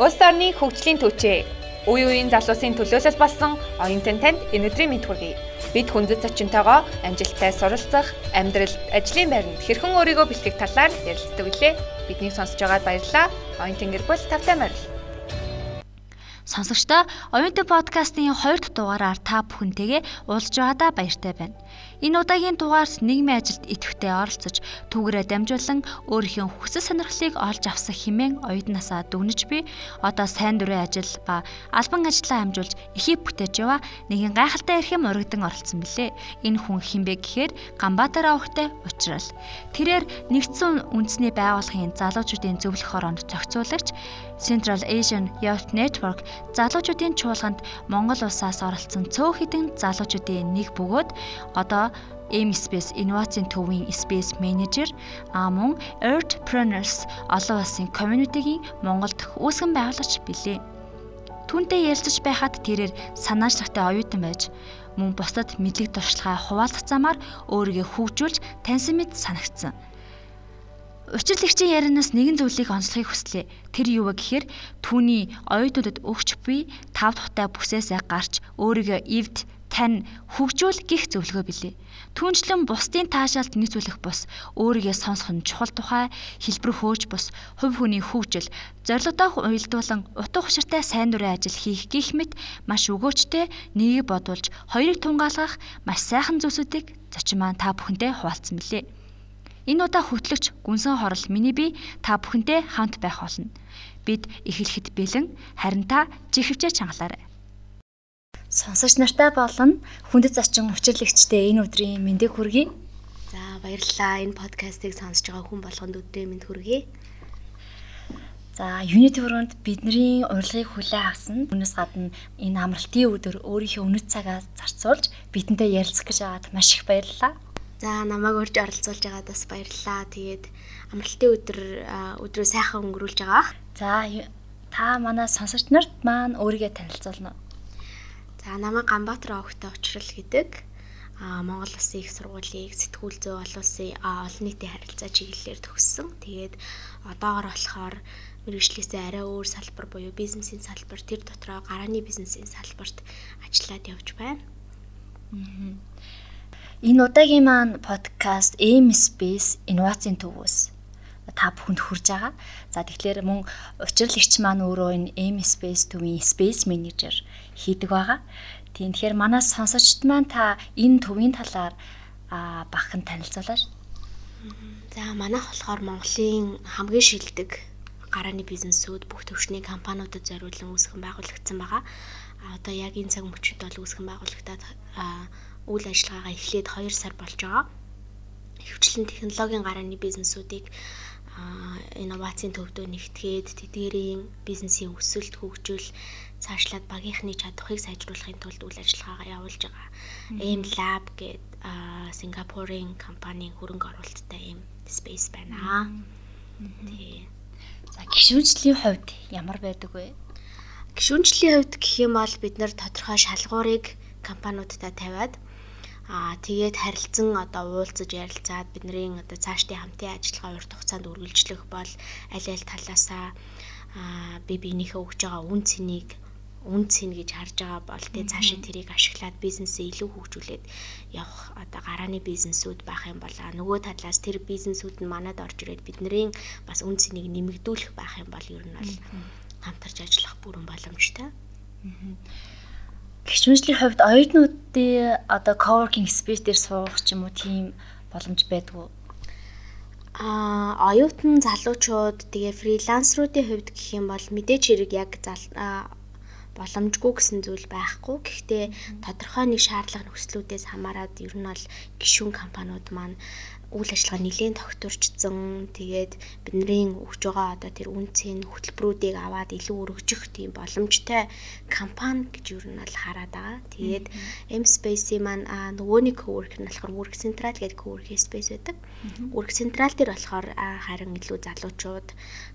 Улс орны хөгжлийн төвчээ. Үе үеийн залуусын төлөөлөл болсон оюутан танд өнөөдрийн мэд хүргэе. Бид хүндэт зочинтойгоо амжилттай суралцах, амьдралд, ажлын байранд хэрхэн өөрийгөө бэлтгэх талаар ярилцдаг билээ. Биднийг сонсож байгаад баярлалаа. Оюутан гэр бүл тавтай морил. Сонсогчдоо оюутан подкастын 2 дахь дугаараар та бүхэнтэйгээ уулзж байгаадаа баяртай байна. Энэ удаагийн дугаарт нийгмийн ажилд идэвхтэй оролцож түүгээрээ дамжуулан өөрийнхөө хүсэл сонирхлыг олж авсан хэмээн оюутнасаа дүгнэж би одоо сайн дурын ажил ба албан ажлаа хамжуулж эхийг бүтээж яваа нэгэн гайхалтай эрхэм урагдан оролцсон билээ. Энэ хүн хинбэ гэхээр Ганбаатар авахтай уучрал. Тэрээр нэгдсэн үндэсний байгууллагын залуучуудын зөвлөх хороонд зохицуулагч Central Asian Youth Network залуучуудын чуулганд Монгол улсаас оролцсон цөөх хідэн залуучуудын нэг бөгөөд одоо M Space инновацийн төвийн Space Manager а мөн Earthpreneurs олон улсын community-гийн Монгол дахь үүсгэн байгуулагч билээ. Түүнтэй ярилцаж байхад тэрээр санаачлагтай оюутан байж мөн бусдад мэдлэг туршлагаа хуваалцах замаар өөрийгөө хөгжүүлж таньсан мэт санагдсан. Учирлагчийн ярианаас нэгэн зүйлийг онцлохыг хүслээ. Тэр юу вэ гэхээр түүний оюутнуудад өгч буй тав тухтай бүсээсээ гарч өөрийгөө эвд тань хөгжүүл гих зөвлөгөө билээ. Түүнчлэн бусдын таашаалд нийцүүлэх бус өөрийгөө сонсох нь чухал тухай хэлбэр хөөж бус хувь хүний хөгжил зорилгодоо уялдуулан утга учиртай сайн дурын ажил хийх гих мэт маш өгөөчтэй нэгийг бодуулж хоёрыг тунгаалгах маш сайхан зүйлсүүдийг зочин маань та бүхэндээ хуваалцсан билээ. Энэ удаа хөтлөгч Гүнсэн хорол миний би та бүхэнтэй хамт байх болно. Бид эхлэхэд бэлэн харин та жихвчээ чангалаарай. Сонсогч нартай болон хүндэт зочин учирлагчтай энэ өдрийн мэндийг хүргэе. За баярлалаа. Энэ подкастыг сонсож байгаа хүн болгонд өдрийн мэнд хүргэе. За Unity өрөөнд бидний урилгыг хүлээн авсан. Үүнээс гадна энэ амралтын өдөр өөрийнхөө үнэт цагаа зарцуулж бидэнтэй ярилцах гэж байгаад маш их баярлалаа. За намайг урьж оролцуулж байгаад бас баярлалаа. Тэгээд амралтын өдөр өдрөө сайхан өнгөрүүлж байгаа. За та манай сонсогч нарт маань өөрийгөө танилцуулна уу? За намайг Ганбаатар овогтой учрал гэдэг а Монгол Улсын их сургуулийг сэтгүүл зүй олон улсын олон нийтийн харилцаа чиглэлээр төгссөн. Тэгээд одоогор болохоор мэрэгчлээсээ арай өөр салбар буюу бизнесийн салбар тэр дотроо гарааны бизнесийн салбарт ажиллаад явж байна. Энэ удаагийн маань подкаст Aim Space инновацийн төвөөс та бүхэнд хүрж байгаа. За тэгэхээр мөн учирлагч маань өөрөө энэ Aim Space төвийн Space Manager хийдэг байгаа. Тийм тэгэхээр манай сонсогчд маань та энэ төвийн талаар а бахан танилцуулаач. За манайх болохоор Монголын хамгийн шилдэг гарааны бизнесүүд бүх төвшний компаниудад зориулан үүсгэн байгуулагдсан байгаа. Одоо яг энэ цаг мөчид бол үүсгэн байгуулагдаад үйл ажиллагаагаа эхлээд 2 сар болж байгаа. Хөвчлэн технологийн гарааны бизнесүүдийг инновацийн төвдөө нэгтгээд тэдгээрийн бизнесийн өсөлт хөгжил цаашлаад багийнхны чадварыг сайжруулахын тулд үйл ажиллагаагаа явуулж байгаа. Aim Lab гэдэг Сингапурын компанийн хөрөнгө оруулалттай ийм space байна. Тий. За гişүнчлийн хувьд ямар байдаг вэ? Гişүнчлийн хувьд гэх юм бол бид нэр тодорхой шалгуурыг компаниудад тавиад Аа тэгээд харилцан одоо уулзаж ярилцаад бидний одоо цаашдын хамтын ажиллагаа урт хугацаанд үргэлжлэх бол аль аль талаасаа аа би биенийхээ өгж байгаа үн цэнийг үн цэн гэж харж байгаа бол тэгээ цаашаа тэрийг ашиглаад бизнесээ илүү хөгжүүлээд явах одоо гарааны бизнесүүд байх юм бол нөгөө талаас тэр бизнесүүд нь манад орж ирээд бидний бас үн цэнийг нэмэгдүүлэх байх юм бол ер нь бол хамтарч ажиллах бүрэн боломжтой. Аа гişүнжлийн хувьд оюутнуудын одоо coworking space дээр суух ч юм уу тийм боломж байдгүй. Аа оюутан залуучууд тэгээ фрилансеруудын хувьд гэх юм бол мэдээч хэрэг яг боломжгүй гэсэн зүйл байхгүй. Гэхдээ тодорхой нэг шаардлага нөхцлүүдээс хамаарат ер нь бол гишүүн компаниуд маань үйл ажиллагаа нэлээд тогтворчсон. Тэгээд бидний өгж байгаа одоо тэр үнцийн хөтөлбөрүүдийг аваад илүү өргөжих тийм боломжтой компани гэж юу нь бол хараад байгаа. Тэгээд M Space-ийн маань нөгөө нэг cowork нь болохоор Work Central гэдэг coworking space байдаг. Work Central дээр болохоор харин илүү залуучууд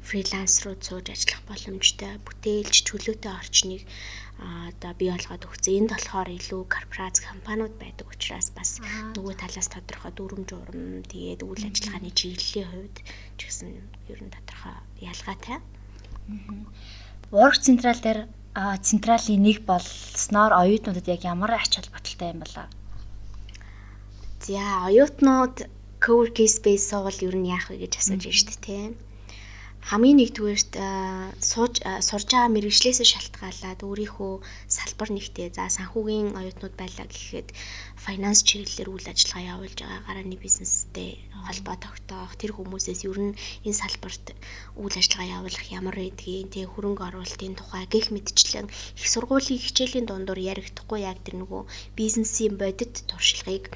фрилансерууд сууж ажиллах боломжтой, бүтээлч чөлөөтэй орчныг одоо бий болгоод өгсөн. Энд болохоор илүү корпорац компаниуд байдаг учраас бас нөгөө талаас тодорхой дүрм журам тэгээд үйл ажиллагааны чиглэлийн хувьд ч гэсэн ер нь тодорхой ялгаатай. Ураг централ дээр централийн нэг болсноор оюутнуудад яг ямар ач холбогдолтой юм болоо? За оюутнууд coworking space суувал ер нь яах вэ гэж асууж байна шүү дээ хамгийн нэгдүгээрт сууж сурж байгаа мэрэгчлээсээ шалтгаалаад өөрийнхөө салбар нэгтээ за санхүүгийн оюутнууд байлаа гэхэд финанс чиглэлээр үйл ажиллагаа явуулж байгаа гарааны бизнестэй холбоо тогтоох тэр хүмүүсээс ер нь энэ салбарт үйл ажиллагаа явуулах ямар байдгийг тэг хөрөнгө оруулалтын тухай гэх мэтчлэн их сургуулийн хичээлийн дундуур яригдахгүй яг тэр нөгөө бизнесийн бодит туршлагыг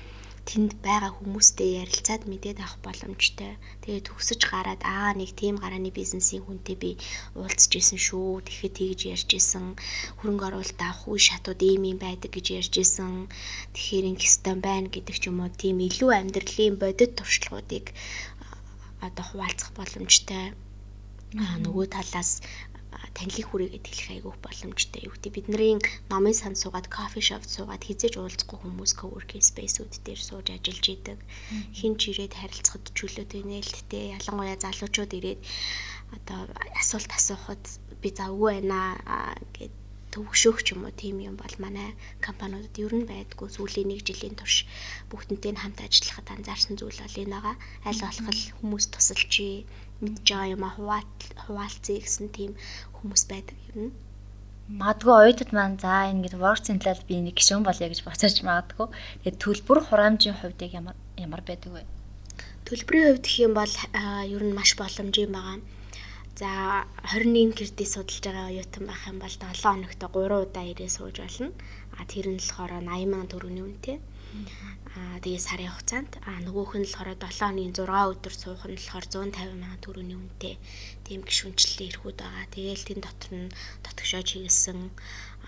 тэнд байгаа хүмүүстэй ярилцаад мэдээд авах боломжтой. Тэгээд төгсөж гараад аа нэг тийм гарааны бизнесийн хүнтэй би уулзж исэн шүү. Тэгэхэд тэгж ярьж исэн. Хөрөнгө оруулалт авах үе шатууд ийм юм байдаг гэж ярьж исэн. Тэгэхээр ингэстэн байна гэдэг ч юм уу тийм илүү амьдралын бодит туршлагуудыг одоо хуваалцах боломжтой. Аа нөгөө талаас танилыг хүрээгээд хэлэх айгүйх боломжтой. Юу гэдэг бидний номын сан суугаад кофе шоп суугаад хизээж уулзахгүй хүмүүс coworking space-үүд дээр сууж ажиллаж идэг. Хин ч ирээд харилцахад чөлөөтэй нээлттэй. Ялангуяа залуучууд ирээд одоо асуулт асуухад би за үгүй байна гэд төвөгшөөх ч юм уу тийм юм бол манай компаниудад ер нь байдгүй сүүлийн нэг жилийн турш бүгднтэй хамт ажиллахад анзаарсан зүйл бол энэ байгаа. Аль болох хүмүүс тусалчий мэдж байгаа юм а хуваалцъя гэсэн тийм хүмүүс байдаг нь. Магадгүй оюутад маань за ингэж work central би нэг гишүүн болъё гэж бодсооч магадгүй. Тэгээд төлбөр хураамжийн хувьд ямар ямар байдаг вэ? Төлбөрийн хувьд гэх юм бол ер нь маш боломжийн байгаа. За 21 кредит судалж байгаа оюутан байх юм бол 7 хоногт 3 удаа ирээ сууж болно. А тэр нь болохоор 80 сая төгрөгийн үнэтэй. Аа тэгээ сарын хугацаанд аа нөгөөх нь болохоор 7 хоногийн 6 өдөр суух нь болохоор 150 сая төгрөгийн үнэтэй. Тийм гişүнчлэлтэй эрхүүд байгаа. Тэгээл тэн дотор нь дотгошоо чиглэсэн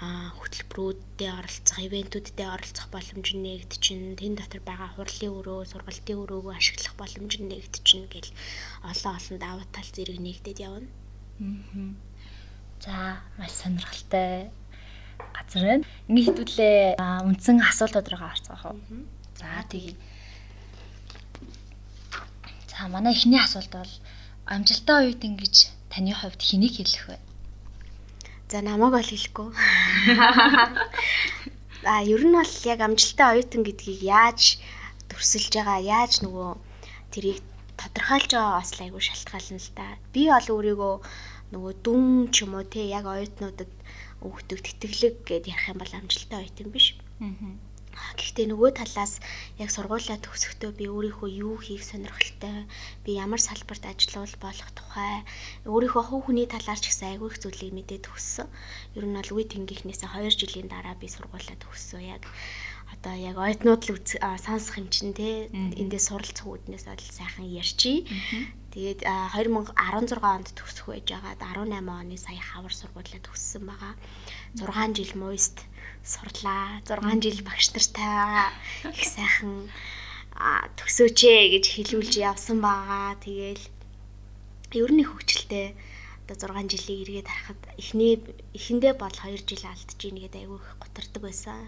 хөтөлбөрүүдэд оролцох, ивентүүдэд оролцох боломж нэгдчихэн, тэн дотор байгаа хурлын өрөө, сургалтын өрөөг ашиглах боломж нэгдчихэн гэл олон олон давуу тал зэрэг нэгдээд явна. Аа. За, маш сонирхолтой газар байна. Ингээ хэдүүлээ үндсэн асуултууд руугаа орцгоох уу? За, тэгье. За, манай эхний асуулт бол амжилттай үед ингэж таны хувьд хэнийг хэлэх вэ? За намайг бол хэлэхгүй. А ер нь бол яг амжилттай оюутан гэдгийг яаж төрсөлж байгаа, яаж нөгөө тэрийг тодорхойлж байгаа бас айгүй шалтгаална л да. Би бол өөрийгөө нөгөө дүн ч юм уу те яг оюутнуудад өгдөг тэтгэлэг гэдээ ярих юм бол амжилттай оюутан биш. Аа Гэхдээ нөгөө талаас яг сургуулаа төгсөхдөө би өөрийнхөө юу хийх сонирхолтой, би ямар салбарт ажиллавал болох тухай, өөрийнхөө хувь хүний талаар ч гэсэн айгүй их зүйлийг мэдээд төгссөн. Ер нь бол үе тэнгийнхнээсээ 2 жилийн дараа би сургуулаа төгссөн. Яг одоо яг оюутнууд л сонсох юм чинь те эндээ суралцах үүднээс бол сайхан ярьчий. Тэгээд 2016 онд төгсөх байж байгаад 18 оны сая хавар сургуулаа төгссөн байгаа. 6 жил муйст сурлаа. 6 жил багш нартай их сайхан төсөөчээ гэж хэлүүлж явсан байгаа. Тэгээл ер нь хөвчлөлтэй одоо 6 жилийн эргээд харахад эхний эхэндээ бол 2 жил алдж ийн гэдэг айгүй их гутардаг байсан.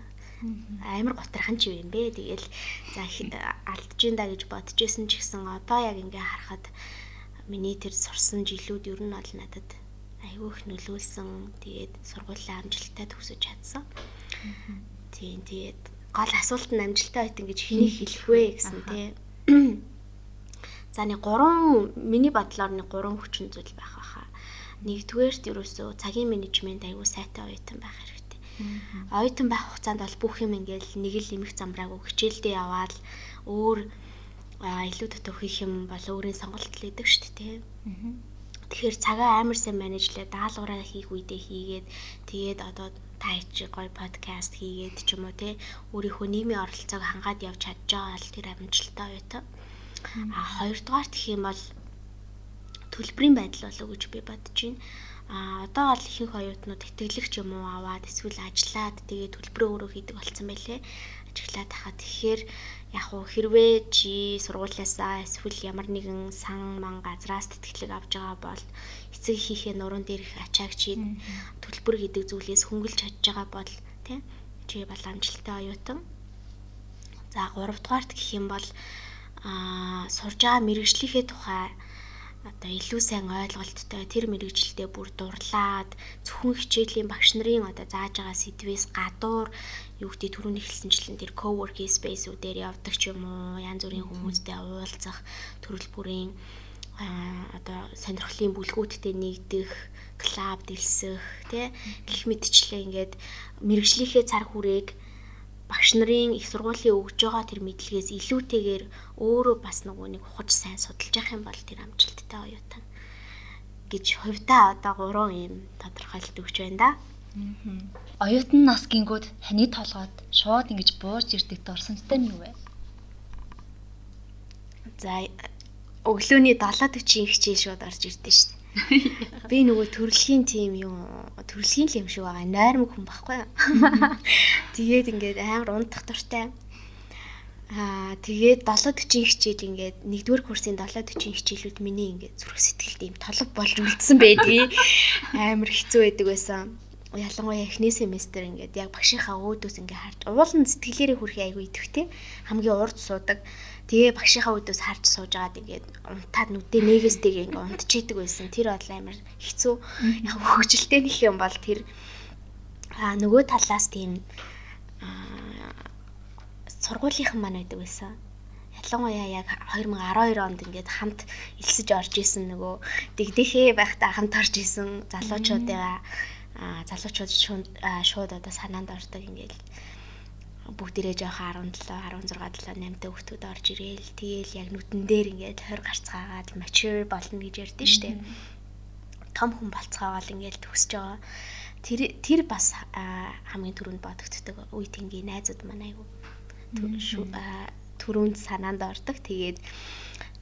Амар гутрахын ч юм бэ. Тэгээл за алдж ийн да гэж бодож исэн ч гэсэн одоо яг ингээ харахад миний тэр сурсан жилүүд ер нь бол надад айгүй их нөлөөлсөн. Тэгээд сургуулаа амжилттай төгсөж чадсан. Тийм тэгээд гол асуулт нь амжилттай байт гэж хэнийг хэлэх вэ гэсэн тий. За нэг гурван миний бодлоор нэг гурван хүчин зүйл байх байхаа. Нэгдүгээрт ерөөсөө цагийн менежмент аягүй сайтай оюутан байх хэрэгтэй. Оюутан байх хугацаанд бол бүх юм ингээл нэг л эмх замбраагүй хичээлдээ яваал өөр илүү дотор хийх юм бол өөрийн сонголт л идэг шүү дээ. Тэгэхээр цагаа амар сайн менежлээ даалгавраа хийх үедээ хийгээд тэгээд одоо та чи гоё подкаст хийгээд ч юм уу те өөрийнхөө нийгмийн оролцоог хангаад явж чадж байгаа бол тэр амжилттай оюутан. А хоёрдугаар гэх юм бол төлбөрийн байдал болов гэж би бодож байна. А одоо бол ихэнх оюутнууд тэтгэлэгч юм уу аваад эсвэл ажиллаад тэгээд төлбөрөө өөрөө хийдэг болсон байлээ. Ажиглаад хахад тэгэхээр яг уу хэрвээ чи сургуулиасаа эсвэл ямар нэгэн сан ман газраас тэтгэлэг авч байгаа бол эцэг хийхээ нуруунд дээрх ачааг чи төлбөр гэдэг зүйлээс хөнгөлж чадж байгаа бол тийм чи бол амжилттай оюутан. За 3 дугаарт гэх юм бол аа сурж байгаа мэрэгжлийнхээ тухай одоо илүү сайн ойлголттой тэр мэрэгжилтэд бүр дурлаад зөвхөн хичээлийн багш нарын одоо зааж байгаа сэдвээс гадуур юу гэдэг түрүүний хэлсэнчлэн тэр co-working space-үүдээр явдаг ч юм уу янз бүрийн хүмүүстэй уулзах төрөл бүрийн одоо сонирхлын бүлгүүдтэй нэгдэх клуб дэлсэх тий гих мэдчлээ ингээд мэрэгжлийнхээ цар хүрээг багш нарын их сургуулийн өгж байгаа тэр мэдлэгээс илүүтэйгээр өөрөө бас нөгөө нэг ухаж сайн судалж явах юм бол тэр амжилттай оюутан гэж хувьдаа одоо гурван юм тодорхойлт өгч байна да. Оюутан нас гингүүд ханы толгойд шууд ингэж буурж ирдэг дурсамжтай нь юу вэ? За өглөөний 7:40 хичээл шууд орж ирдэ шүү. Би нөгөө төрөлхийн тим юу төрөлхийн л юм шиг байгаа. Нойрмог хүн баггүй? Тэгээд ингээд амар унтах дуртай. Аа тэгээд 740 хичээл ингээд 1-р курсын 740 хичээлүүд миний ингээд зүрх сэтгэлд ийм толб болж үлдсэн байдгийг амар хэцүү байдаг байсан. Ялангуяа эхний семестр ингээд яг багшийнхаа өөдөөс ингээд харж уулын сэтгэлээрээ хүрхий айгүй идэвхтэй хамгийн урд суудаг. Тэгээ багшийнхаа өөдөөс харж сууж агаад ингээд унтаад нүдээ нээгээстэйг ингээд унтчихийдэг байсан. Тэр бол амар хэцүү. Яг хөвгөлтэй нөх юм бол тэр аа нөгөө талаас тийм сургуулийнхан маань байдаг байсан. Ялангуяа яг 2012 онд ингээд хамт элсэж орж исэн нөгөө дэгдэхээ байхдаа хамт орж исэн залуучуудаа залуучууд шууд одоо санаанд ордог ингээд бүгдээрээ жоохон 17 16 7 8 хүүхдүүд орж ирээл тэгээл яг нүдэн дээр ингээд 20 гарцгаагаад mature болно гэж ярьдэн штэ. Том хүн болцгоогоол ингээд төсөж байгаа. Тэр тэр бас хамгийн түрүүнд бодогддог үе тэнгийн найзууд маань айгу түрүүнд санаанд ордог. Тэгээд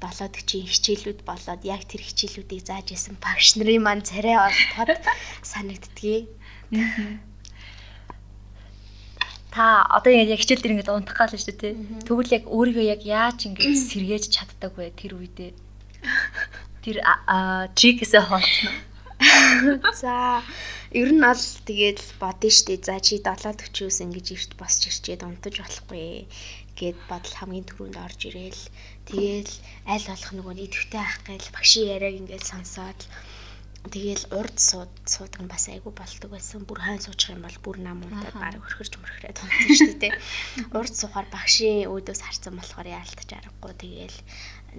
740 хичээлүүд болоод яг тэр хичээлүүдийг зааж исэн багш нарын маань царай олдоход санагддгийг. Та одоо яг хичээл дээр ингээд унтах гал шүү дээ. Тэгвэл яг өөрийгөө яг яаж ингээд сэргээж чаддаг вэ тэр үедээ? Тэр трикээсээ хоолцно. За ер нь аль тэгээд бодно штэ. За чи 7:40-өөс ингэж эрт босч ирчээд унтаж болохгүй гэд бодол хамгийн түрүүнд орж ирээл. Тэгээл аль болох нөгөө идэвхтэй ах гээл багшийн яриаг ингээд сонсоод Тэгээл урд сууд суудаг нь бас айгүй болдог байсан. Бүр хайн суучих юм бол бүр нам унтаад баг хөрхөрж мөрхрээд унтдаг шүү дээ. Урд суухаар багшийн өөдөөс харсан болохоор яалтаж аргагүй. Тэгээл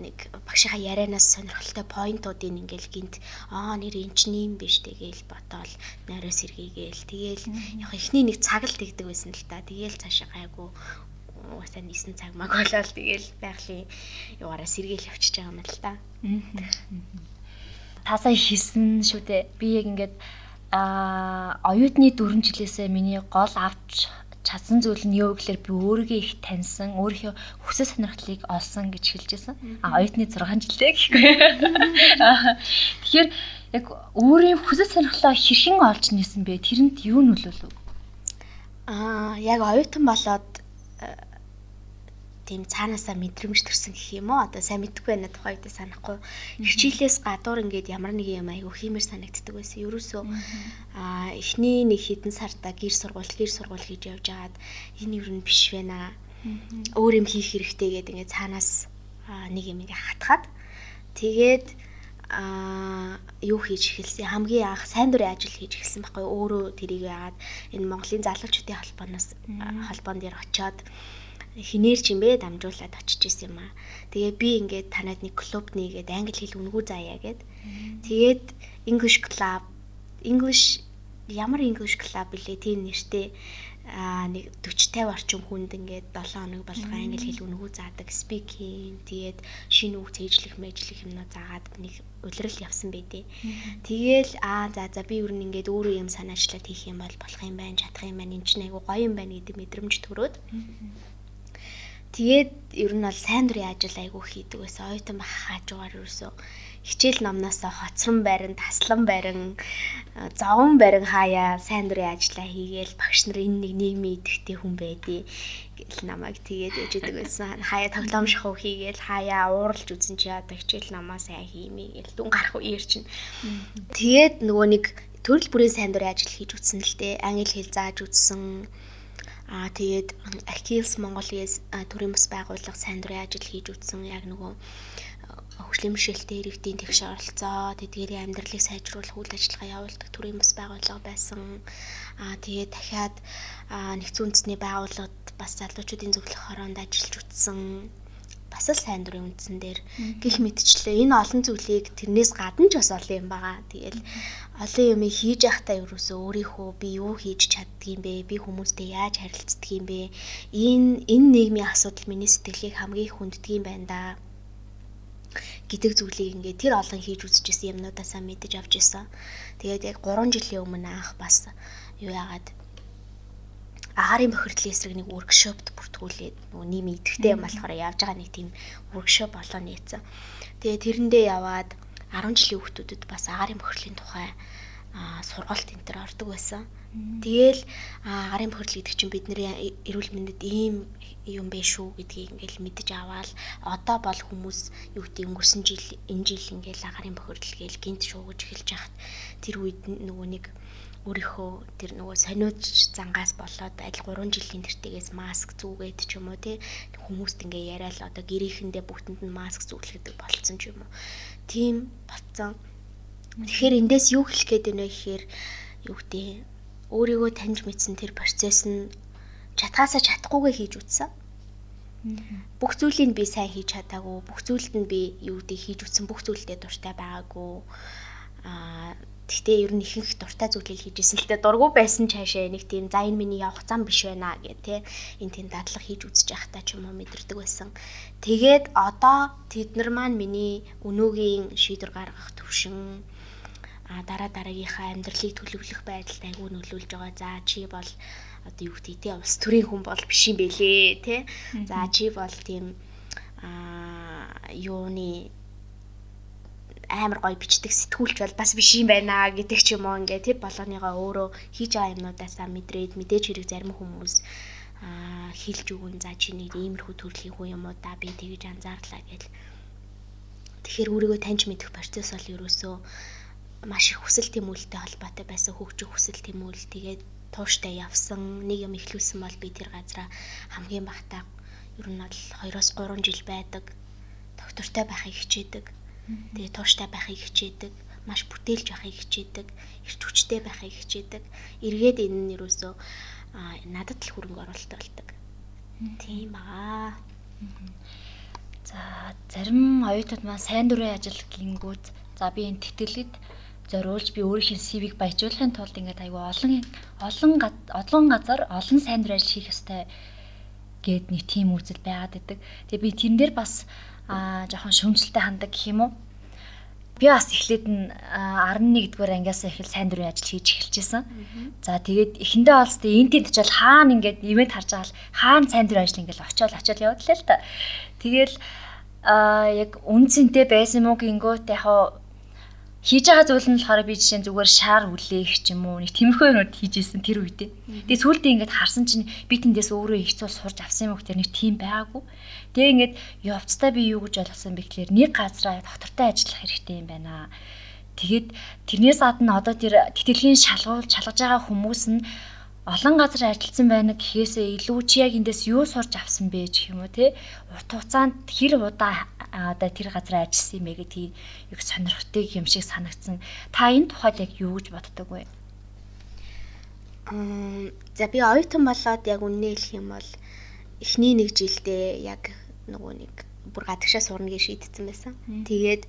нэг багшийнхаа ярианаас сонирхолтой поинтуудыг ингээл гинт аа нэр эн чинь юм биш тэгээл ботоол нойроо сэргийгээл тэгээл яг ихний нэг цаг л тэгдэг байсан л та. Тэгээл цаашаа гайгүй уусаа нисэн цаг маг болоод тэгээл байгалийн яваараа сэргээл явчихж байгаа юм л та. Аа та сая хийсэн шүү дээ. Би яг ингээд а оюутны 4 жилээсээ миний гол авч чадсан зүйл нь юу гэхээр би өөрийгөө их таньсан, өөрийнхөө хүсэл сонирхлыг олсон гэж хэлж байсан. А оюутны 6 жилээ гэхгүй. Тэгэхээр яг өөрийн хүсэл сонирхлоо хэрхэн олж нисэн бэ? Тэрэнд юу нөлөөлөв? Аа, яг оюутан болоод тийм цаанаасаа мэдрэмж төрсөн гэх юм уу? Одоо сайн мэдэхгүй байна тухай үедээ санахгүй. Хичээлээс гадуур ингээд ямар нэг юм айгу хиймэр санагддаг байсан. Ерөөсөө а эхний нэг хэдэн сартаа гэр сургууль гэр сургууль хийж явж агаад энэ юу нь биш байна? Өөр юм хийх хэрэгтэй гэдэг ингээд цаанаас нэг юм ингээд хатгаад. Тэгээд а юу хийж эхэлсэн? Хамгийн анх сайн дурын ажил хийж эхэлсэн байхгүй өөрөө тэрийг яагаад энэ Монголын залуучуудын холбооноос холбоон дээр очиод хинээр ч юм бэ дамжуулаад очиж исэн юм аа. Тэгээ би ингээд танад нэг клуб нэгээд англи хэл үнгүү заяа гэд. Тэгээд English club English ямар English club билээ тийм нэртэй аа нэг 40 50 орчим хүнд ингээд 7 хоног болгоо англи хэл үнгүү заадаг speaking тэгээд шинэ үг цээжлэх мэжлэх юмнаа заагаад нэг улирал явсан байдээ. Тэгээл аа за за би юу нэг ингээд өөрөө юм санаачлаад хийх юм бол болох юм байна, чадах юм байна, энэ ч айгу гоё юм байна гэдэг мэдрэмж төрөөд. Тэгээд ер нь бол сайн дурын ажил айгүй хийдэг байсан. Оюутан байх хажуугаар ерөөсөө хичээл номноосоо хоцрон барин, таслан барин, зовон барин хаяа сайн дурын ажиллаа хийгээл багш нар энэ нэг нийгмийн идэвхтэй хүн байдیں۔ гэл намайг тэгээд яждаг байсан. Хаяа тоглоом шахуу хийгээл хаяа ууралж үзэн чи одоо хичээл номоо сайн хиймээ гэл дүн гарах үеэр чинь. Тэгээд нөгөө нэг төрөл бүрийн сайн дурын ажил хийж үтсэн л дээ. Англи хэл зааж үтсэн Аа тэгээд Achilles Mongolia төрийн бас байгууллага сайн дурын ажил хийж үтсэн яг нөгөө бэлэмшэлтэй иргэдийн тэгш оролцоо, тэдгээрийн амьдралыг сайжруулах үйл ажиллагаа явуулдаг төрийн бас байгууллага байсан. Аа тэгээд дахиад нэгдсэн үндэсний байгууллагад бас залуучуудын зөвлөх хороонд ажиллаж үтсэн бас л сайн дурын үндсэн дээр гих мэдчлээ энэ олон зүйлийг тэрнээс гадна ч бас олон юм байгаа. Тэгэл олон юм хийж явахдаа ерөөсөө өөрийнхөө би юу хийж чаддгийм бэ? Би хүмүүстэй яаж харилцдгийм бэ? Энэ энэ нийгмийн асуудал миний сэтгэлийг хамгийн их хүнддэг юм байна да гэдэг зүйлийг ингээд тэр олон хийж үзчихсэн юмнуудаасаа мэдэж авч ирсэн. Тэгээд яг 3 жилийн өмнө анх бас юу яагаад агаарын бохирдлын эсрэг нэг workshopт бүртгүүлээд нөгөө нийгэм идэвхтэй юм болохоор явж байгаа нэг тийм workshop болоо нээсэн. Тэгээ тэрэндээ яваад 10 жилийн хүүхдүүдэд бас агаарын бохирлын тухай сургалт энэ төр ордог байсан. Тэгээл агаарын бохирдол гэдэг чинь бидний эрүүл мэндэд ийм юм бэ шүү гэдгийг ингээл мэдэж аваад одоо бол хүмүүс юу гэдэг өнгөрсөн жил энэ жил ингээл агаарын бохирдол гээл гинт шуугаж эхэлж яхад тэр үед нөгөө нэг өөрийнхөө тэр нөгөө сониуч зангаас болоод аль 3 жилийн тэртээс маск зүгээд ч юм уу тий хүмүүст ингээ яриад одоо гэрээхэндээ бүгдэнд нь маск зүглэдэг болцсон ч юм уу. Тийм болцсон. Тэгэхээр эндээс юу хэлэх гээд байна вэ гэхээр юу гэдэг өөрийгөө таньж мэдсэн тэр процесс нь чатгаасаа чадахгүйгээ хийж үтсэн. Бүх зүйлийг би сайн хийж чадаагүй, бүх зүйлд нь би юу гэдэг хийж үтсэн бүх зүйлдээ дуртай байгаагүй. Аа Гэхдээ ер нь ихэнх дуртай зүйлийг хийж исэн л дээ дургу байсан ч хаашаа нэг тийм за энэ миний явах зам биш байна гэх те энэ тийм дадлага хийж үзэж явахтаа ч юм уу мэдэрдэг байсан. Тэгээд одоо тэд нар маань миний өнөөгийн шийдвэр гаргах төвшин а дараа дараагийнхаа амьдралыг төлөвлөх байдалд айгүй нөлөөлж байгаа. За чи бол одоо юу гэдэг те улс төрийн хүн бол биш юм бэлээ те. За чи бол тийм а юуны амар гоё бичдэг сэтгүүлч бол бас биш юм байна гэдэг ч юм уу. Ингээ тэр болгоныгоо өөрөө хийж байгаа юмнуудаасаа мэдрээд мэдээж хэрэг зарим хүмүүс аа хэлж өгөн за чи нэг иймэрхүү төрлийн хүн юм уу да би тэгэж анзаарлаа гэл. Тэгэхээр өөрийгөө таньж мэдэх процесс бол ерөөсөө маш их хүсэл тэмүүлэлтэй холбоотой байсан хөгжих хүсэл тэмүүлэл. Тэгээд тууштай явсан нэг юм ихлүүлсэн бол би тэр газараа хамгийн багтаа ер нь бол 2-оос 3 жил байдаг. Доктортой байхыг хичээдэг Тэгээ тууштай байхыг хичээдэг, маш бүтээлж байхыг хичээдэг, эрч хүчтэй байхыг хичээдэг. Эргээд энэ нь юусоо надад л хөрөнгө оруулалт болдог. Тийм аа. За зарим оюутнууд маань сайн дурын ажил гингүүд за би энэ тэтгэлэд зориулж би өөрийнхөө CV-г баяжуулахын тулд ингээд айгүй олон олон олон газар олон сайн дур ажил хийх ёстой гээд нэг тийм үзэл байгаад байдаг. Тэгээ би тэн дээр бас аа жоохон шөмжлөлтэй хандаг гэх юм уу. Би бас эхлээд нь 11 дугаар ангиас эхэл сайн дурын ажил хийж эхэлчихсэн. За тэгээд эхэндээ олс тэ энэ тэнд очил хаана ингээд ивент харж байгаа л хаана сайн дурын ажил ингээд очиод очиод явууллаа л та. Тэгэл аа яг үнцэнтэй байсан мó гингөө яг хийж байгаа зүйл нь болохоор би жишээ нь зүгээр шаар үлээх ч юм уу нэг тиймэрхүү юмуд хийжсэн тэр үедээ. Тэгээ сүүлдээ ингээд харсан чинь би тэндээс өөрөө их цул сурч авсан юм гэхээр нэг тийм байгаагүй. Тэгээ ингээд явцдаа би юу гэж ойлгосон бэ гэхээр нэг газараа доктортой ажиллах хэрэгтэй юм байна. Тэгээд тэрнээс гадна одоо тэр тэтгэлгийн шалгуул шалгаж байгаа хүмүүс нь олон газар ажилласан байна гэхээсээ илүү чи яг эндээс юу сурч авсан бэ гэх юм уу те урт хугацаанд хэр удаа одоо тэр газар ажилласан юм бэ гэдгийг яг сонирхтыг юм шиг санагдсан. Та энэ тухайд яг юу гэж боддог вэ? Мм за би оюутан болоод яг үнэ хэлэх юм бол эхний нэг жилдээ яг нөгөө нэг бүр гадагшаа сурна гэж шийдсэн байсан. Тэгээд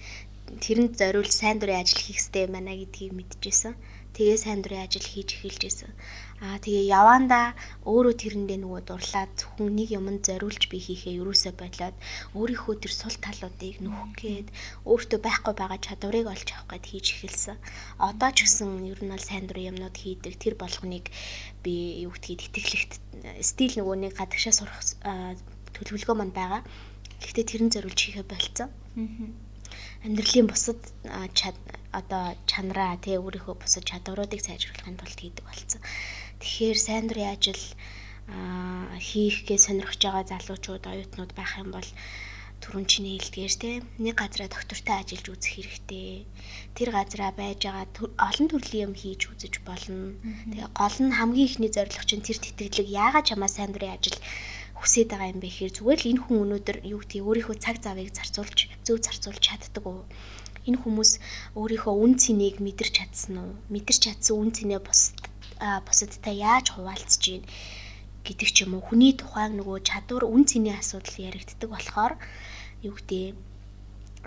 тэрэнд зориулж сайн дурын ажил хийх хэрэгтэй байна гэдгийг мэдчихсэн. Тэгээ сайн дурын ажил хийж эхэлж исэн. Аа тэгээ явандаа өөрөө тэрэндээ нөгөө дурлаад зөвхөн нэг юмд зориулж би хийхээ юусоо бодлоод өөрийнхөө тэр сул талуудыг нөхөх гээд өөртөө байхгүй байгаа чадварыг олж авах гээд хийж эхэлсэн. Одоо ч гэсэн ер нь бол сайн дурын юмнууд хийдэг тэр болгоныг би юу гэдгийг итгэлэгт стил нөгөө нэг гадагшаа сурах төлөвлөгөө манд байгаа. Гэхдээ тэрэн зориулж хийхээ болцсон. Аа амьдралын бусад одоо чанараа тий өөрийнхөө бусад чадваруудыг сайжруулахын тулд хийдэг болсон. Тэгэхээр сайн дурын ажил хийхгээ сонирхож байгаа залуучууд оюутнууд байх юм бол түрүүн чиний хэлдгээр те нэг газараа доктортой ажиллаж үзэх хэрэгтэй. Тэр газараа байж байгаа олон төрлийн юм хийж үзэж болно. Тэгээ гол нь хамгийн ихний зорилго чинь тэр тэтгэлэг яагаад чамаа сайн дурын ажил хүсэж байгаа юм бэ гэхээр зүгээр л энэ хүн өнөөдөр юу гэдгийг өөрийнхөө цаг завыг зарцуулж зөв зарцуулж чаддаг уу? Энэ хүмүүс өөрийнхөө үн цэнийг мэдэрч чадсан уу? Мэдэрч чадсан үн цэнээ бус бусадтай яаж хуваалцж гин гэдэг ч юм уу. Хүний тухайн нөгөө чадвар үн цэний асуудал яригддаг болохоор юу гэдэг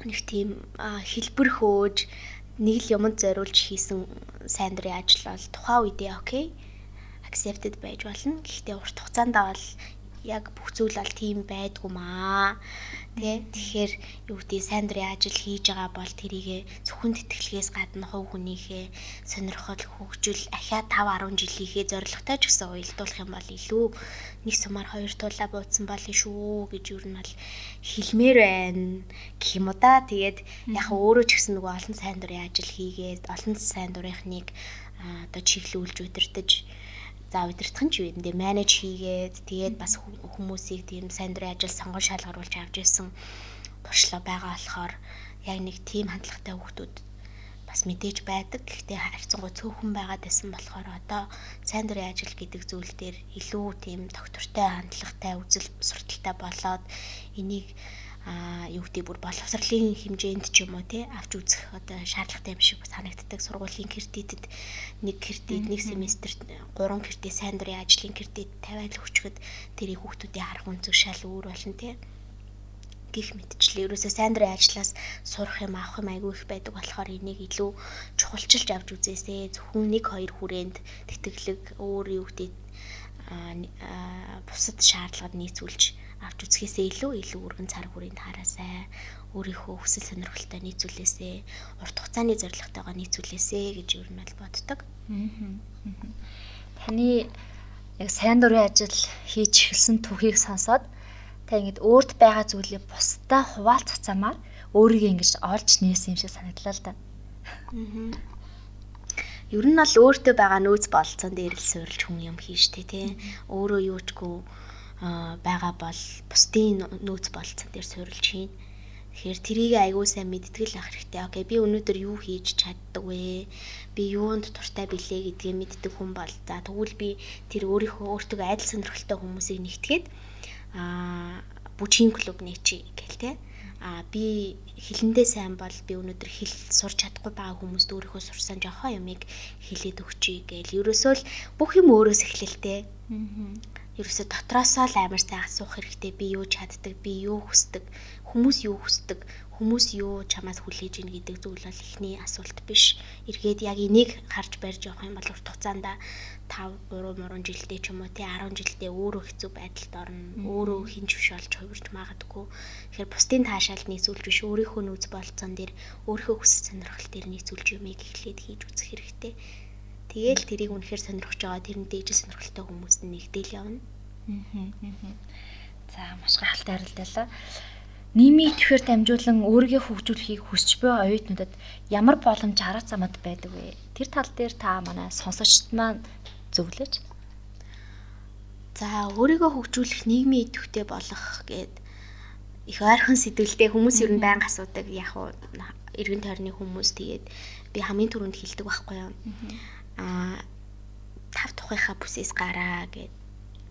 нэг тийм хэлбэр хөөж нэг л юмд зориулж хийсэн сайн дурын ажил бол тухайн үедээ окей accepted байж болно. Гэхдээ урт хугацаанд бол яг бүх зүйл бол тийм байдгүй маа. Тэ тэгэхээр юу гэдэг сайн дурын ажил хийж байгаа бол тэрийгэ зөвхөн тэтгэлгээс гадна хувь хүнийхээ сонирхол хөгжил ахиад 5 10 жилийнхээ зорилготой ч гэсэн уялдуулах юм бол илүү нэг сумаар хоёр туулаа буудсан болно шүү гэж юу нь бол хэлмээр байна гэх юм уу да. Тэгээд яг өөрөө ч гэсэн нөгөө олон сайн дурын ажил хийгээд олон сайн дурынхныг одоо чиглүүлж удирдах За удирдах нь ч юм дэ менеж хийгээд тэгээд бас хүмүүсийг тийм сайн дурын ажил сонгон шалгаруулж авч ирсэн туршлага байгаа болохоор яг нэг тийм хандлагатай хүмүүс бас мэдээж байдаг. Гэхдээ харьцангуй цөөхөн байгаад байсан болохоор одоо сайн дурын ажил гэдэг зүйл дээр илүү тийм доктортой хандлагатай үзэл сурталтай болоод энийг а юу гэдэг бүр боловсролын хэмжээнд ч юм уу тий авч үзэх одоо шаардлагатай юм шиг санагддаг сургуулийн кредитэд нэг кредит нэг семестрт 3 кредит сайн дурын ажлын кредит тавиал өчгöd тэрийг хүүхдүүдийн харах үнцэг шал өөр болно тий гих мэдчлээ. Ерөөсөө сайн дурын ажлаас сурах юм авах юм айгүй их байдаг болохоор энийг илүү чухалчилж авч үзээсэй. Зөвхөн 1 2 хүрээнд тэтгэлэг өөр юу гэдэг бусад шаардлагад нийцүүлж авч үзэхээсээ илүү илүү өргөн цар хүрээнд хараасай. Өөрийнхөө хүсэл сонирхолтой нийцүүлээсэй. Урт хугацааны зорилготойгоо нийцүүлээсэй гэж юу нь бол боддог. Таны яг сайн дурын ажил хийж эхэлсэн түүхийг сонсоод та ингэж өөрт байгаа зүйлийг бусдаа хуваалцах замаар өөрийгөө ингэж олж нээсэн юм шиг санагдлаа л да. Аа. Ер нь бол өөртөө байгаа нөөц болцсон дээр л суурилж хүн юм хийжтэй тий. Өөрөө юучгүй байгаа бол бусдын нөөц болцсон дээр суурилж хийн. Тэгэхээр трийг аягүй сайн мэдтгэл ах хэрэгтэй. Окей, би өнөөдөр юу хийж чаддаг вэ? Би юунд туртай билээ гэдгийг мэддэг хүн бол за тэгвэл би тэр өөрийнхөө өөртөө айдал сонирхолтой хүмүүсийг нэгтгээд аа бүжгийн клуб нээчи гэл те а би хилэндээ сайн бол би өнөөдөр хэл сурч чадахгүй байгаа хүмүүст өөрийнхөө сурсан жохоо юмыг хэлээд өгчий гээл. Ерөөсөө л бүх юм өөрөөс эхлэлтэй. Аа ерөөсө дотроосоо л амар сайн асуух хэрэгтэй. Би юу чаддаг, би юу хүсдэг, хүмүүс юу хүсдэг, хүмүүс юу чамаас хүлээж ийн гэдэг зүйл бол ихний асуулт биш. Эргээд яг энийг харж барьж явах юм бол урт хугацаанд 5 3 мурун жилдээ ч юм уу тий 10 жилдээ өөрөө хэцүү байдалд орно. Өөрөө хинж биш болж хувирч магадгүй. Тэгэхээр бусдын таашаал нийцүүлж биш өөрийнхөө нүүц болцсон дээр өөрийнхөө хүсэл сонирхол дээр нийцүүлж юмыг эхлээд хийж үзэх хэрэгтэй. Тэгээл тэрийг үнэхээр сонирхож байгаа тэрэн дээжс сонирхолтой хүмүүст нэгдээл явна. За маш гайхалтай харилцаалаа. Нийгмийн идэвхээр дамжуулан өөрийгөө хөгжүүлэхийг хүсч буй оюутнуудад ямар боломж арга замууд байдаг вэ? Тэр тал дээр та манай сонсогчд маань зөвлөж. За өөрийгөө хөгжүүлэх нийгмийн идэвхтэй болох гэд их ойрхон сэтгэлтэй хүмүүс ер нь байнга асуудаг яг уу эргэн тойрны хүмүүс тэгээд би хамгийн түрүүнд хэлдэг байхгүй юу аа тав тухайхаа бүсээс гараа гэд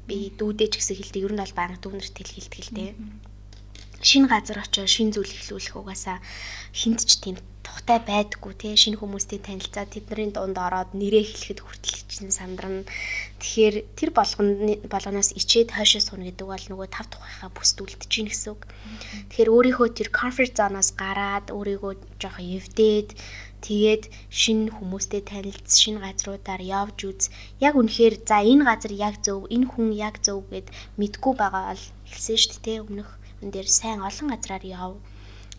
би дүүдэж гэсэн хэлдэг ер нь бол баг дүүнэрт хэл хэлдэг л дээ. Шинэ газар очиж шинэ зүйл эхлүүлэх угаасаа хинт ч тийм тухтай байдаггүй те шинэ хүмүүстэй танилцаад тэдний дунд ороод нэрээ хэлэхэд хүртэл чинь сандрна. Тэгэхээр тэр болгоны болгоноос ичээд хойшоо суна гэдэг бол нөгөө тав тухайхаа бүсдүүлдэж гин гэсэн үг. Тэгэхээр өөрийнхөө тэр comfort zone-оос гараад өөрийгөө жоохон эвдээд Тэгээд шинэ хүмүүстэй танилцс, шинэ газруудаар явж үз. Яг үнэхээр за энэ газар яг зөв, энэ хүн яг зөв гэд мэдгүй байгаа бол хэлсэн шүү дээ. Өмнөх энэ дээр сайн олон газраар яв.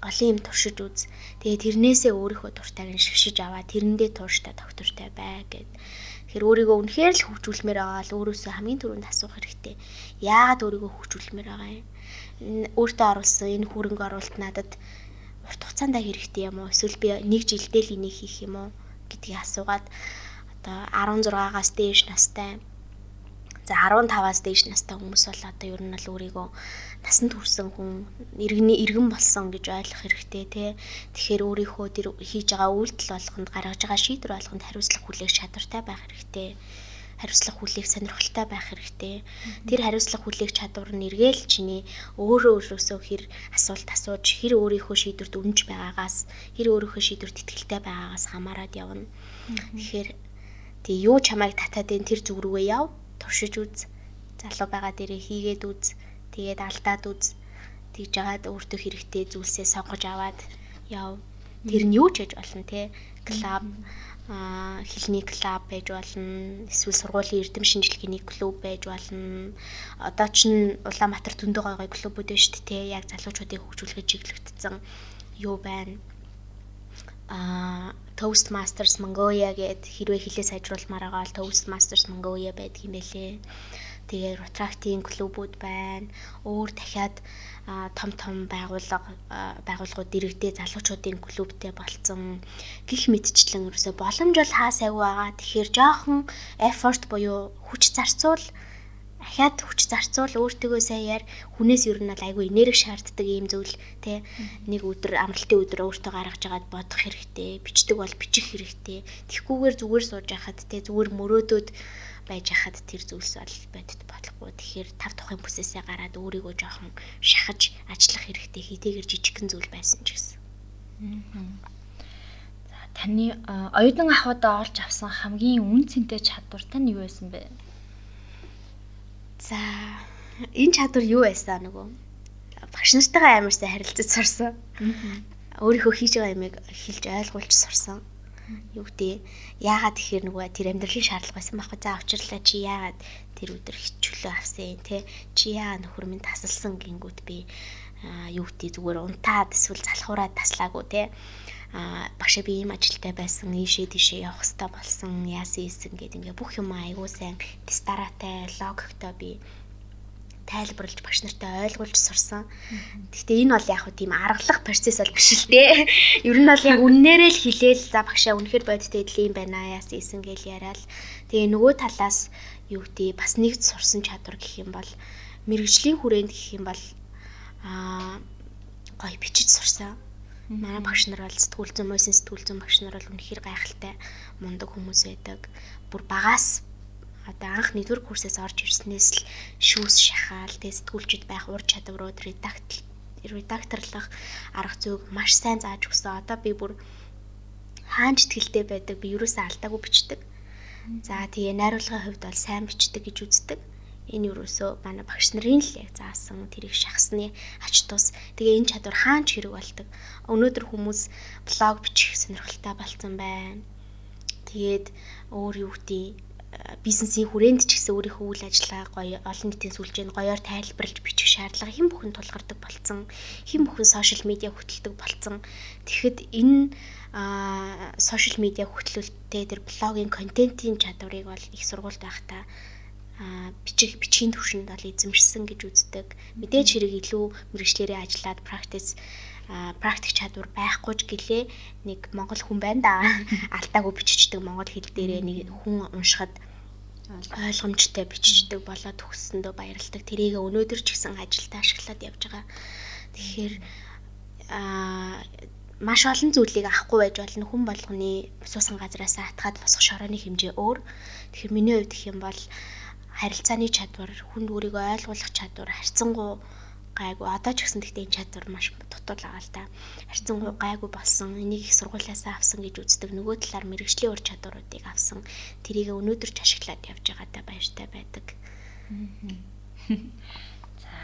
Олон юм туршиж үз. Тэгээд тэрнээсээ өөрийнхөө дуртайг нь шигшиж аваа. Тэрэндээ тууштай доктортай бай гэд. Тэгэхээр өөрийгөө үнэхээр л хөгжүүлмээр байгаа л өөрөөсөө хамгийн түрүүнд асуух хэрэгтэй. Яагаад өөрийгөө хөгжүүлмээр байгаа юм? Өөртөө оруулсан энэ хөрөнгө оруулалт надад урт хугацаанд хэрэгтэй юм уу? Эсвэл би нэг жилдээ л энийг хийх юм уу гэдгийг асуугаад одоо 16-аас дээш настай за 15-аас дээш настай хүмүүс бол одоо ер нь л өөрийгөө насанд хүрсэн хүн иргэний иргэн болсон гэж ойлгох хэрэгтэй тий. Тэгэхээр өөрийнхөө тэр хийж байгаа үйлдэл болгонд гаргаж байгаа шийдвэр болгонд хариуцлага хүлээх чадвартай байх хэрэгтэй. Хариуцлага хүлээх сонирхолтой байх хэрэгтэй. Тэр хариуцлага хүлээх чадвар нь эргээл чиний өөрөө өөрөөсөө хэр асуулт асууж, хэр өөрийнхөө шийдвэрт үнэнч байгаагаас, хэр өөрийнхөө шийдвэрт итгэлтэй байгаагаас хамаарат явна. Тэгэхээр тий юу чамайг татаад энэ тэр зүг рүүгээ яв, туршиж үз. Залуу байгаа дээрээ хийгээд үз. Тэгээд алдаад үз. Тэгж жагаад өөртөө хэрэгтэй зүйлсээ сонгож аваад яв. Тэр нь юу ч гэж болно те. Клуб а хилний клуб байж болно эсвэл сургуулийн эрдэм шинжилгээний клуб байж болно. Одоо ч Улаанбаатар зөндөө гой гой клубүүд байна шүү дээ яг залуучуудыг хөгжүүлэхэд чиглэгдсэн. Юу байна? А Toastmasters Mongolia гэд хэрвээ хилээ сайжруулмаар байгаа бол Toastmasters Mongolia байдаг юм байлээ. Тэгээ Retracting клубүүд байна. Өөр дахиад том том байгууллага байгууллагууд дэрэгдээ залуучуудын клубтэй болцсон гих мэдчлэн ерөөсө боломж бол хаа сайгүй байгаа. Тэгэхээр жоохон effort буюу хүч зарцуул ахаад хүч зарцуул өөртөө саяар хүнээс ер нь айгүй энерги шаарддаг юм зүйл те нэг өдөр амралтын өдөр өөртөө гаргаж агаад бодох хэрэгтэй бичдэг бол бичих хэрэгтэй тэгхгүйгээр зүгээр сууж яхад те зүгээр мөрөөдөөд байж хахад тэр зүйлс бол бодит болохгүй. Тэгэхээр тав тухайн бүсээсээ гараад өөрийгөө жоохон шахаж ажиллах хэрэгтэй хийтэйгэр жижигхэн зүйл байсан ч гэсэн. За таны оюутан ахуйдаа олж авсан хамгийн үн цэнтэй чадвар тань юу байсан бэ? За энэ чадвар юу байсан нөгөө багш нартайгаа амар сайн харилцаж сурсан. Өөрийнхөө хийж байгаа юмыг хэлж ойлгуулж сурсан юу гэдэг яагаад тэгэхээр нөгөө тэр амьдралын шаардлага байсан байхгүй? За учирлаа чи яагаад тэр өдөр хичүүлээ авсан те чи яа нөхөр минь тасалсан гингүүд би юу гэдэг зүгээр унтаад эсвэл залхуураад таслаагүй те а багшаа би ийм ажилтай байсан ийшээ тийшээ явах хэрэгтэй болсон яасан ийсэн гэдэг ингээ бүх юм айгуу сайн тестаратай логиктой би тайлбарлаж багш нартай ойлгуулж сурсан. Гэхдээ энэ бол яг хөө тийм аргалах процесс бол биш л дээ. Ер нь бол яг үннээрээ л хэлээл за багшаа үнэхээр бодтой идэл юм байна яас ийсэн гээл яриад. Тэгээ нөгөө талаас юу гэдэг бас нэгд сурсан чадвар гэх юм бол мэрэгжлийн хүрээнд гэх юм бол аа гоё бичиж сурсан. Манай багш нар бол сэтгүүл зүйн мөсөн сэтгүүл зүйн багш нар бол үнэхээр гайхалтай мундаг хүмүүс байдаг. Бүр багаас одоо анх нэгдүгээр курсээс орж ирснээс л шүүс шахаал тэгээ сэтгүүлчд байх ур чадварууд редакт редакторлох арга зүйг маш сайн зааж өгсөн. Одоо би бүр хаан сэтгэлтэй байдаг. Би юусаа алдаагүй бичдэг. За тэгээ найруулгын хувьд бол сайн бичдэг гэж үздэг. Энэ юусоо манай багш нарын л яг заасан тэрийг шахсны ач тус. Тэгээ энэ чадвар хаан ч хэрэг болдог. Өнөөдөр хүмүүс блог бичих сонирхолтой болсон байна. Тэгээд өөр юу гэдэг бизнесийн хүрээнд ч гэсэн өөрийнхөө үйл ажиллагаа гоё олон нийтийн сүлжээнд гоёор тайлбарлаж бичих шаардлага хэн бүхэн тулгардаг болцсон хэн бүхэн сошиал медиа хөтэлдэг болцсон тэгэхэд энэ сошиал медиа хөтлөлттэй тэр блогийн контентын чадварыг бол их сургуульд байхдаа бичих бичгийн төвшөнд бол эзэмшсэн гэж үздэг. Мэдээж хэрэг илүү мэрэгчлэрээ ажиллаад практис практик чадвар байхгүй ч гэлээ нэг монгол хүн байна да. Алтаагүй биччихдэг монгол хэл дээрээ нэг хүн уншихад ойлгомжтой биччихдэг болоод төгссөндөө баярлалдаг. Тэрийг өнөөдөр ч гэсэн ажилд ашиглаад явж байгаа. Тэгэхээр аа маш олон зүйлийг авахгүй байж болно хүн болгоны суусан газраас атгаад босох шорооны хэмжээ өөр. Тэгэхээр миний хувьд гэх юм бол харилцааны чадвар, хүнд өөрийгөө ойлгуулах чадвар, харьцангуй гайгүй одоо ч гэсэн гэхдээ энэ чадвар маш дутуул байгаа л да. Харьцангуй гайгүй болсон. Энийг их сургуулиасаа авсан гэж үздэг. Нөгөө талаар мэрэгжлийн ур чадваруудыг авсан. Тэрийг өнөөдөр ч ашиглаад явж байгаатай баяртай байдаг. За.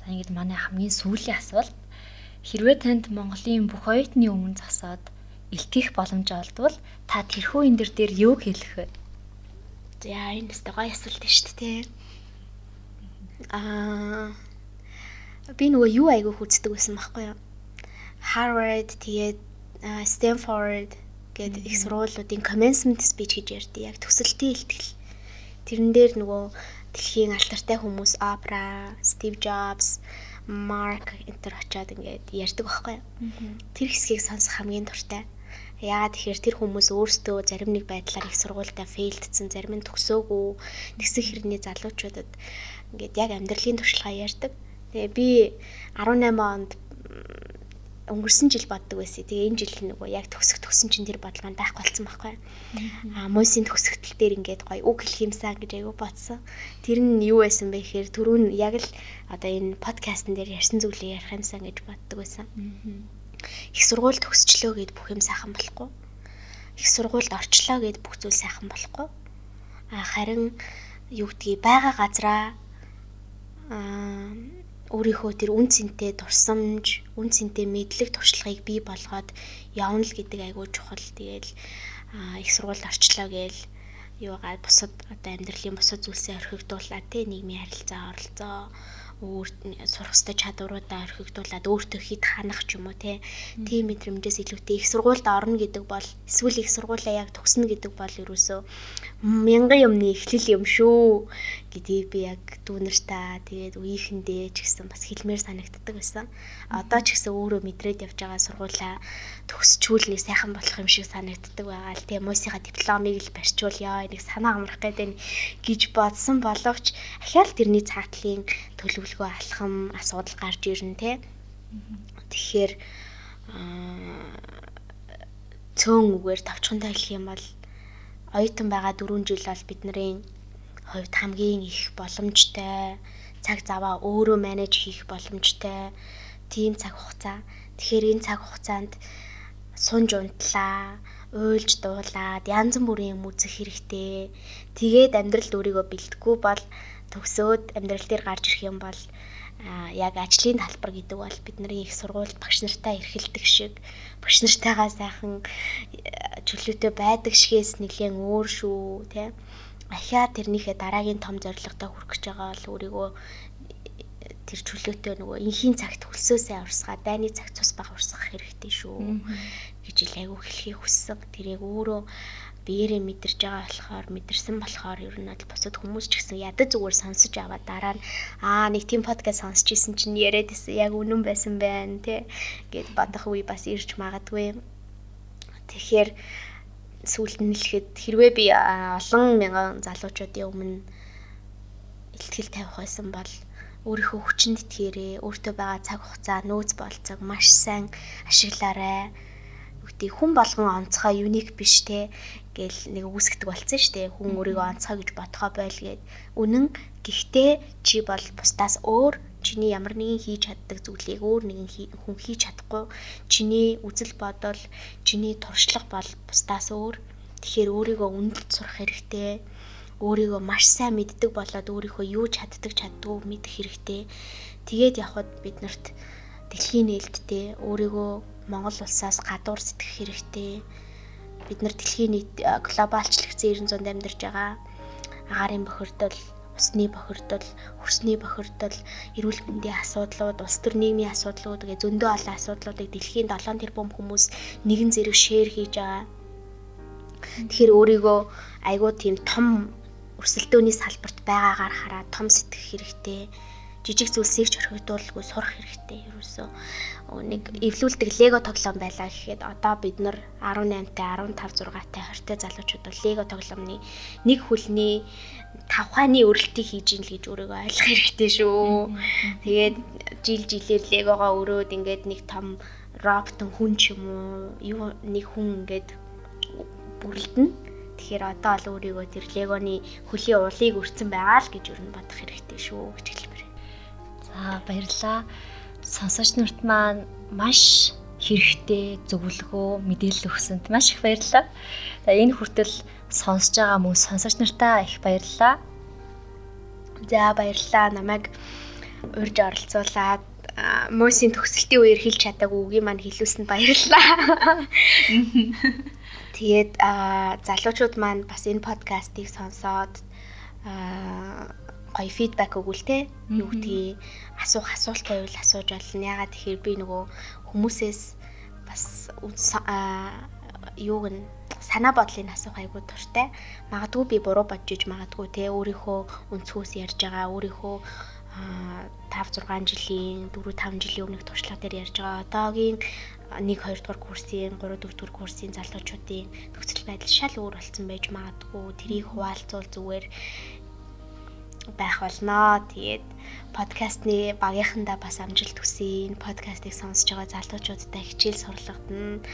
За ингэж манай хамгийн сүүлийн асуулт. Хэрвээ танд Монголын бүх оюутны өмнө засаад илтгэх боломж олдвол та тэрхүү энэ дээр юу хэлэх вэ? За энэ өстой гоё асуулт шүү дээ. Аа би нөгөө юу айгүй хүздэг байсан байхгүй юу? Harvard тэгээд Stanford гэдэг их сургуулиудын commencement speech гэж ярьдаг. Яг төсөлтийн илтгэл. Тэрэн дээр нөгөө дэлхийн алтартай хүмүүс Oprah, Steve Jobs, Mark энтер очиад ингээд ярьдаг байхгүй юу? Тэр хэсгийг сонсох хамгийн дуртай. Яагаад тэгэхээр тэр хүмүүс өөрсдөө зарим нэг байдлаар их сургуультай фейлдсэн, зарим нь төгсөөгүй. Тэгсэн хэрний залуучуудад ингээд яг амьдралын туршлагаа ярьдаг. Тэгээ би 18 онд өнгөрсөн жил боддог байсан. Тэгээ энэ жил нөгөө яг төгсөх төгсөн чинь тэр бодол маань байхгүй болсон байхгүй. Аа мөсийн төгсгөл дээр ингээд гоё үг хэлэх юмсан гэж аягүй бодсон. Тэр нь юу байсан бэ гэхээр түрүүн яг л одоо энэ подкастн дээр ярьсан зүйлээ ярих юмсан гэж боддог байсан. Их сургууль төгсчлөө гэд бүх юм сайхан болохгүй. Их сургуульд орчлоо гэд бүх зүйл сайхан болохгүй. Аа харин юу гэдгийг байгаа газраа аа өөрийнхөө тэр үн цэнтэй дурсамж, үн цэнтэй мэдлэг туршлагыг бий болгоод явна л гэдэг айгүй чухал. Тэгээл их сургуульд орчлоо гээл юугаа бусад одоо амьдралын бусад зүйлсээ орхигдуулаад те нийгмийн харилцаа оролцоо өөр сурах ёстой чадваруудаа орхигдуулаад өөртөө хид ханах ч юм уу тийм мэдрэмжээс илүүтэй их сургуульд орно гэдэг бол эсвэл их сургуулаа яг төгснө гэдэг бол ерөөсөө мянган юмны эхлэл юм шүү гэдгийг би яг дүүнэртаа тэгээд үеийнхэндээ ч гэсэн бас хэлмээр санагддаг байсан. Одоо ч гэсэн өөрөө мэдрээд явж байгаа сургуулаа төгсчүүлний сайхан болох юм шиг санагддаг байгаа л тийм мөсийнхаа дипломыг л барьчуулъя нэг санаа амрах гэдэг гэж бодсон боловч ахяал тэрний цаатлын төлөвлөгөө алхам асуудал гарч ирнэ те. Тэгэхээр цөөн үгээр товчхонтой хэлэх юм бол оюутан байгаа 4 жил бол бидний хувьд хамгийн их боломжтой цаг заваа өөрөө менеж хийх боломжтой тийм цаг хугацаа. Тэгэхээр энэ цаг хугацаанд сунж унтлаа, уйлж дуулаад янз бүрийн юм үзэх хэрэгтэй. Тэгээд амьдралд өөрийгөө бэлтгэхгүй бол төгсөөд амьдрал дээр гарч ирэх юм бол яг ажлын талбар гэдэг бол бидний их сургуульд багш нартай эрхэлдэг шиг багш нартайгаа сайхан чөлөөтэй байдаг шигээс нэлээд өөр шүү тий. Ахиа тэрнийхээ дараагийн том зорилготой хүрэх гэж байгаа бол өөрийгөө тэр чөлөөтэй нөгөө инхийн цагт хөлсөөсөө урсгаа дайны цагт цус баг урсгах хэрэгтэй шүү гэж ил айгу хэлхийг хүссэн. Тэр яг өөрөө биеэрээ мэдэрч байгаа болохоор мэдэрсэн болохоор ер нь бол бусад хүмүүс ч гэсэн ядаж зүгээр сонсож аваад дараа нь аа нэг тийм подкаст сонсч исэн чинь яриад исэн яг үнэн байсан байна тий гэд бодох үе бас ирж магадгүй. Тэгэхээр сүүлд нь хэлэхэд хэрвээ би олон мянган залуучуудын өмнө ихтгэл тавих байсан бол өөрийнхөө хүчинд итгээрээ өөртөө байгаа цаг хугацаа нөөц болцоог маш сайн ашиглаарай. Үгтэй хүн болгон онцгой юник биш те гэл нэг үүсгдэг болсон шүү дээ. Хүн өөрийгөө онцгой гэж бодгоо бойл гээд. Үнэн гэхдээ чи бол бусдаас өөр чиний ямар нэгэн хийж чаддаг зүйлийг өөр нэгэн хүн хийж чадахгүй. Чиний үзэл бодол, чиний туршлага бол бусдаас өөр. Тэгэхээр өөрийгөө үнэлж сурах хэрэгтэй. Өөрийгөө маш сайн мэддэг болоод өөрийнхөө юу чаддаг чаддгүй мэдэх хэрэгтэй. Тэгээд явхад биднэрт дэлхийн нээлттэй өөрийгөө Монгол улсаас гадуур сэтгэх хэрэгтэй. Бид нар дэлхийн нийт глобалчлагдсан 900-д амьдарч байгаа. Агаарын бохирдол, усны бохирдол, хөрсний бохирдол, эрүүл мэндийн асуудлууд, улс төр нийгмийн асуудлууд гээ зөндөө олон асуудлуудыг дэлхийн 7 тэрбум хүмүүс нэгэн зэрэг шеэр хийж байгаа. Тэгэхээр өөрийгөө айгүй тийм том өрсөлдөөний салбарт байгаагаар хараад том сэтгэх хэрэгтэй жижиг зүйлсийг ч орхигдуулгүй сурах хэрэгтэй. Ерөөсөө нэг эвлүүлдэг лего тоглоом байлаа гэхэд одоо бид нар 18-тай 15 6-тай 20-тай залуучууд бол лего тоглоомны нэг хүлний тавхааны өрөлтийг хийж ийн л гэж өөрийгөө ойлгох хэрэгтэй шүү. Тэгээд жил жилээр легогоо өрөөд ингээд нэг том роботон хүн ч юм уу нэг хүн ингээд бүрлдэнэ. Тэгэхээр одоо л өөрийгөө тэр легоны хөлийн уулыг өрцөн байгаа л гэж юу н бодох хэрэгтэй шүү гэж хэлбэр. За баярлалаа. Сонсогч нарт маань маш хэрэгтэй зөвлөгөө мэдээлэл өгсөнд маш их баярлалаа. За энэ хүртэл сонсож байгаа мөн сонсогч нартаа их баярлалаа. За баярлалаа. Намайг урьж оролцуулаад мөсийн төгсөлтийн үеэр хэлж чадаагүй үгийн маань хэлүүлсэнд баярлалаа. Тэгээд залуучууд маань бас энэ подкастыг сонсоод гоё фидбек өгвөл те. Юу гэдгийг асуух асуулт байвал асууж болно. Ягаад тэгэхээр би нөгөө хүмүүсээс бас юуг нь санаа бодлыг асуух айгүй дуртай. Магадгүй би буруу бодож иж магадгүй те. Өөрийнхөө өнцгөөс ярьж байгаа өөрийнхөө 5 6 жилийн 4 5 жилийн өмнөх туршлага дээр ярьж байгаа одоогийн 1 2 дугаар курсын 3 4 дугаар курсын залуучуудын нөхцөл байдал шал өөр болсон байж магадгүй. Тэрийг хуваалцуул зүгээр байх болноо. Тэгээд подкастны багийнхандаа бас амжилт хүсье. Энэ подкастыг сонсож байгаа залуучуудтай хичээл сурлагатна.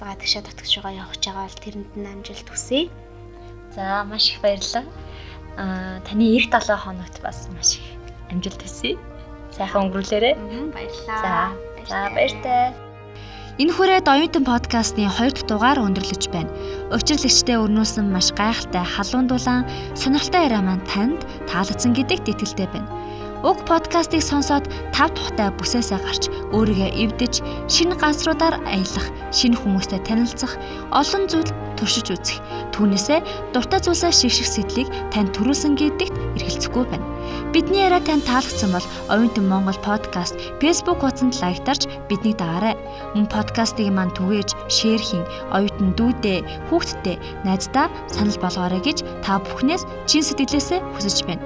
За тэгшээ татгаж байгаа явж байгаа бол тэрэнд нь амжилт хүсье. За маш их баярлалаа. Аа таны эх 7 хоногт бас маш их амжилт хүсье. Сайхан өнгөрүүлээрэй. Баярлалаа. За за баяртай. Энэ хүрээд оюутан подкастны 2 дахь дугаар өндөрлөж байна. Учирлэгчтэй өрнүүлсэн маш гайхалтай халуун дулаан сонирхолтой яриа маань танд таалагдсан гэдэгт итгэлтэй байна. Уг подкастыг сонсоод тав тухтай бүсээсээ гарч өөрийгөө эвдэж, шинэ ганцруудаар аялах, шинэ хүмүүстэй танилцах, олон зүйл туршиж үзэх. Түүнээсээ дуртай зүйлсээ шигших сэтлийг танд төрүүлсэн гэдэгт эргэлзэхгүй байна. Бидний яриа танд таалагдсан бол Оюутан Монгол подкаст Facebook хуудсанд лайктарч биднийг дагаарай. Мөн подкастыг маань түгээж, шеэр хийн, оюутан дүүдээ, хүүхдтэй, найздаа санал болгоорой гэж та бүхнээс чин сэтгэлээсээ хүсэж байна.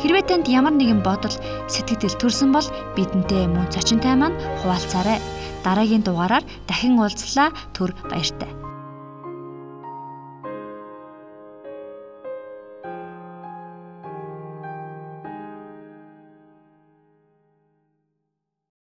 Хэрвээ танд ямар нэгэн бодол, сэтгэл төрсөн бол бидэнтэй мөн цочинтай маань хуваалцаарай. Дараагийн дугаараар дахин уулзлаа. Түр баяртай.